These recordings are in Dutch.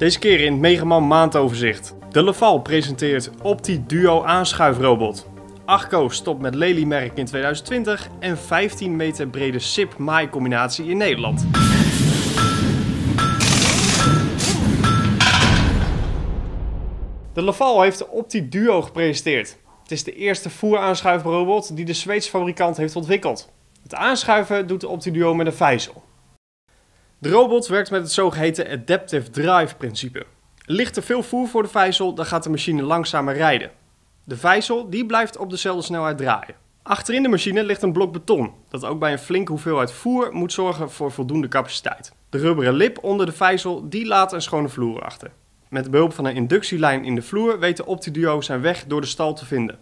Deze keer in het Megaman maandoverzicht. De Leval presenteert Opti Duo aanschuifrobot. Achco stopt met Lely-merk in 2020 en 15 meter brede SIP-MAI combinatie in Nederland. De Laval heeft de Opti Duo gepresenteerd. Het is de eerste voeraanschuifrobot die de Zweedse fabrikant heeft ontwikkeld. Het aanschuiven doet de Opti Duo met een vijzel. De robot werkt met het zogeheten Adaptive Drive principe. Ligt er veel voer voor de vijzel, dan gaat de machine langzamer rijden. De vijzel die blijft op dezelfde snelheid draaien. Achterin de machine ligt een blok beton, dat ook bij een flinke hoeveelheid voer moet zorgen voor voldoende capaciteit. De rubberen lip onder de vijzel die laat een schone vloer achter. Met behulp van een inductielijn in de vloer weet de OptiDuo zijn weg door de stal te vinden.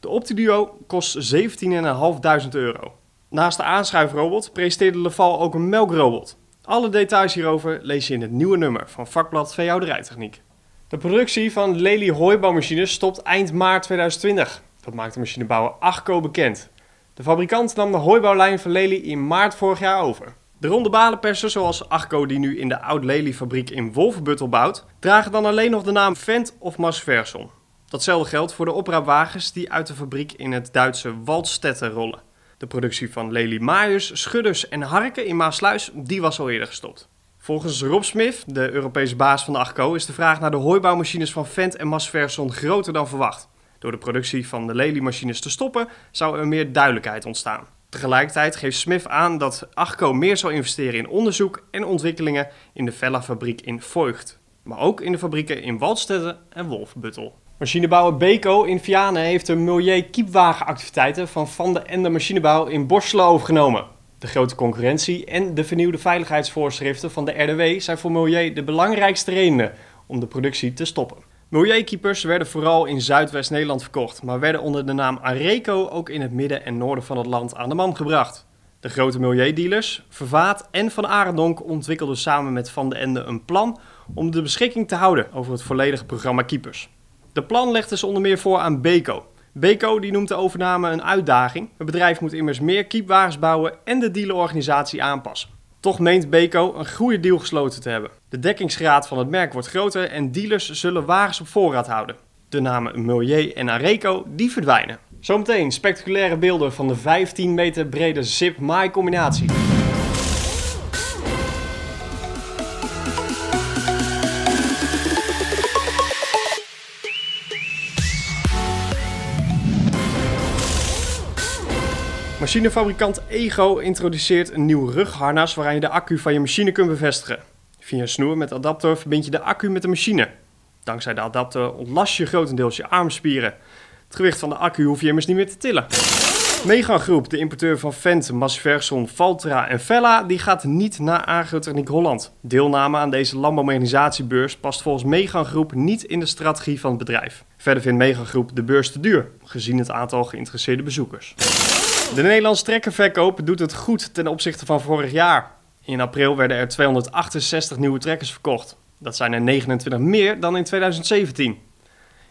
De OptiDuo kost 17.500 euro. Naast de aanschuifrobot presenteerde Leval ook een melkrobot. Alle details hierover lees je in het nieuwe nummer van vakblad Veehouderijtechniek. De productie van Lely hooibouwmachines stopt eind maart 2020. Dat maakt de machinebouwer Achco bekend. De fabrikant nam de hooibouwlijn van Lely in maart vorig jaar over. De ronde balenpersen, zoals Achco die nu in de oud-Lely-fabriek in Wolfenbuttel bouwt, dragen dan alleen nog de naam Vent of Masverson. Datzelfde geldt voor de opraapwagens die uit de fabriek in het Duitse Waldstetten rollen. De productie van Lely Maaiers, Schudders en Harken in Maasluis, die was al eerder gestopt. Volgens Rob Smith, de Europese baas van de Achco, is de vraag naar de hooibouwmachines van Vent en Masverson groter dan verwacht. Door de productie van de Lely-machines te stoppen, zou er meer duidelijkheid ontstaan. Tegelijkertijd geeft Smith aan dat Achco meer zal investeren in onderzoek en ontwikkelingen in de Vella-fabriek in Voigt. Maar ook in de fabrieken in Waldstedten en Wolfbuttel. Machinebouwer Beko in Vianen heeft de milieu-kiepwagenactiviteiten van Van de Ende Machinebouw in Borselen overgenomen. De grote concurrentie en de vernieuwde veiligheidsvoorschriften van de RDW zijn voor Milieu de belangrijkste redenen om de productie te stoppen. Milieukeepers werden vooral in Zuidwest-Nederland verkocht, maar werden onder de naam Areco ook in het midden en noorden van het land aan de man gebracht. De grote milieudealers, Vervaat en Van Arendonk ontwikkelden samen met Van de Ende een plan om de beschikking te houden over het volledige programma Keepers. De plan legde ze onder meer voor aan Beko. Beko die noemt de overname een uitdaging. Het bedrijf moet immers meer keepwagens bouwen en de dealerorganisatie aanpassen. Toch meent Beko een goede deal gesloten te hebben. De dekkingsgraad van het merk wordt groter en dealers zullen wagens op voorraad houden. De namen Milieu en Areco die verdwijnen. Zometeen spectaculaire beelden van de 15 meter brede zip-maai combinatie. Machinefabrikant Ego introduceert een nieuw rugharnas waaraan je de accu van je machine kunt bevestigen. Via een snoer met adapter verbind je de accu met de machine. Dankzij de adapter ontlast je grotendeels je armspieren. Het gewicht van de accu hoef je immers niet meer te tillen. Megagroep, de importeur van Fendt, Masverson, Valtra en Vella, die gaat niet naar Agrotechniek Holland. Deelname aan deze landbouwmechanisatiebeurs past volgens Megagroep niet in de strategie van het bedrijf. Verder vindt Megagroep de beurs te duur, gezien het aantal geïnteresseerde bezoekers. De Nederlandse trekkerverkoop doet het goed ten opzichte van vorig jaar. In april werden er 268 nieuwe trekkers verkocht. Dat zijn er 29 meer dan in 2017.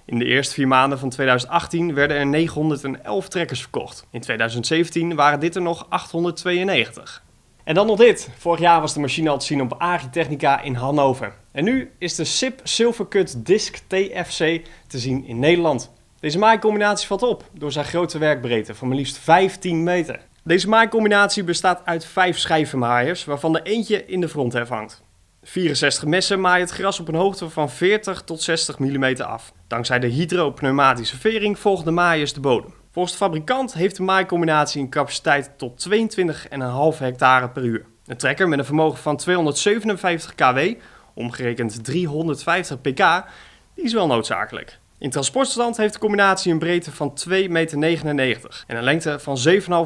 In de eerste vier maanden van 2018 werden er 911 trekkers verkocht. In 2017 waren dit er nog 892. En dan nog dit. Vorig jaar was de machine al te zien op Agritechnica in Hannover. En nu is de SIP Silvercut Disc TFC te zien in Nederland. Deze maaicombinatie valt op door zijn grote werkbreedte van maar liefst 15 meter. Deze maaicombinatie bestaat uit vijf schijvenmaaiers, waarvan de eentje in de fronthef hangt. 64 messen maaien het gras op een hoogte van 40 tot 60 mm af. Dankzij de hydropneumatische vering volgen de maaiers de bodem. Volgens de fabrikant heeft de maaicombinatie een capaciteit tot 22,5 hectare per uur. Een trekker met een vermogen van 257 kW, omgerekend 350 pk, is wel noodzakelijk. In transportstand heeft de combinatie een breedte van 2,99 meter en een lengte van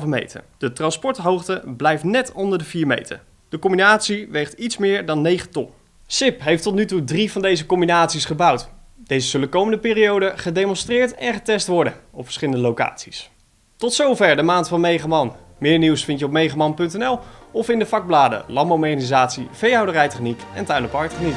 7,5 meter. De transporthoogte blijft net onder de 4 meter. De combinatie weegt iets meer dan 9 ton. SIP heeft tot nu toe drie van deze combinaties gebouwd. Deze zullen komende periode gedemonstreerd en getest worden op verschillende locaties. Tot zover de maand van Megaman. Meer nieuws vind je op megaman.nl of in de vakbladen Landbouwmechanisatie, Veehouderijtechniek en Tuin- en Parktechniek.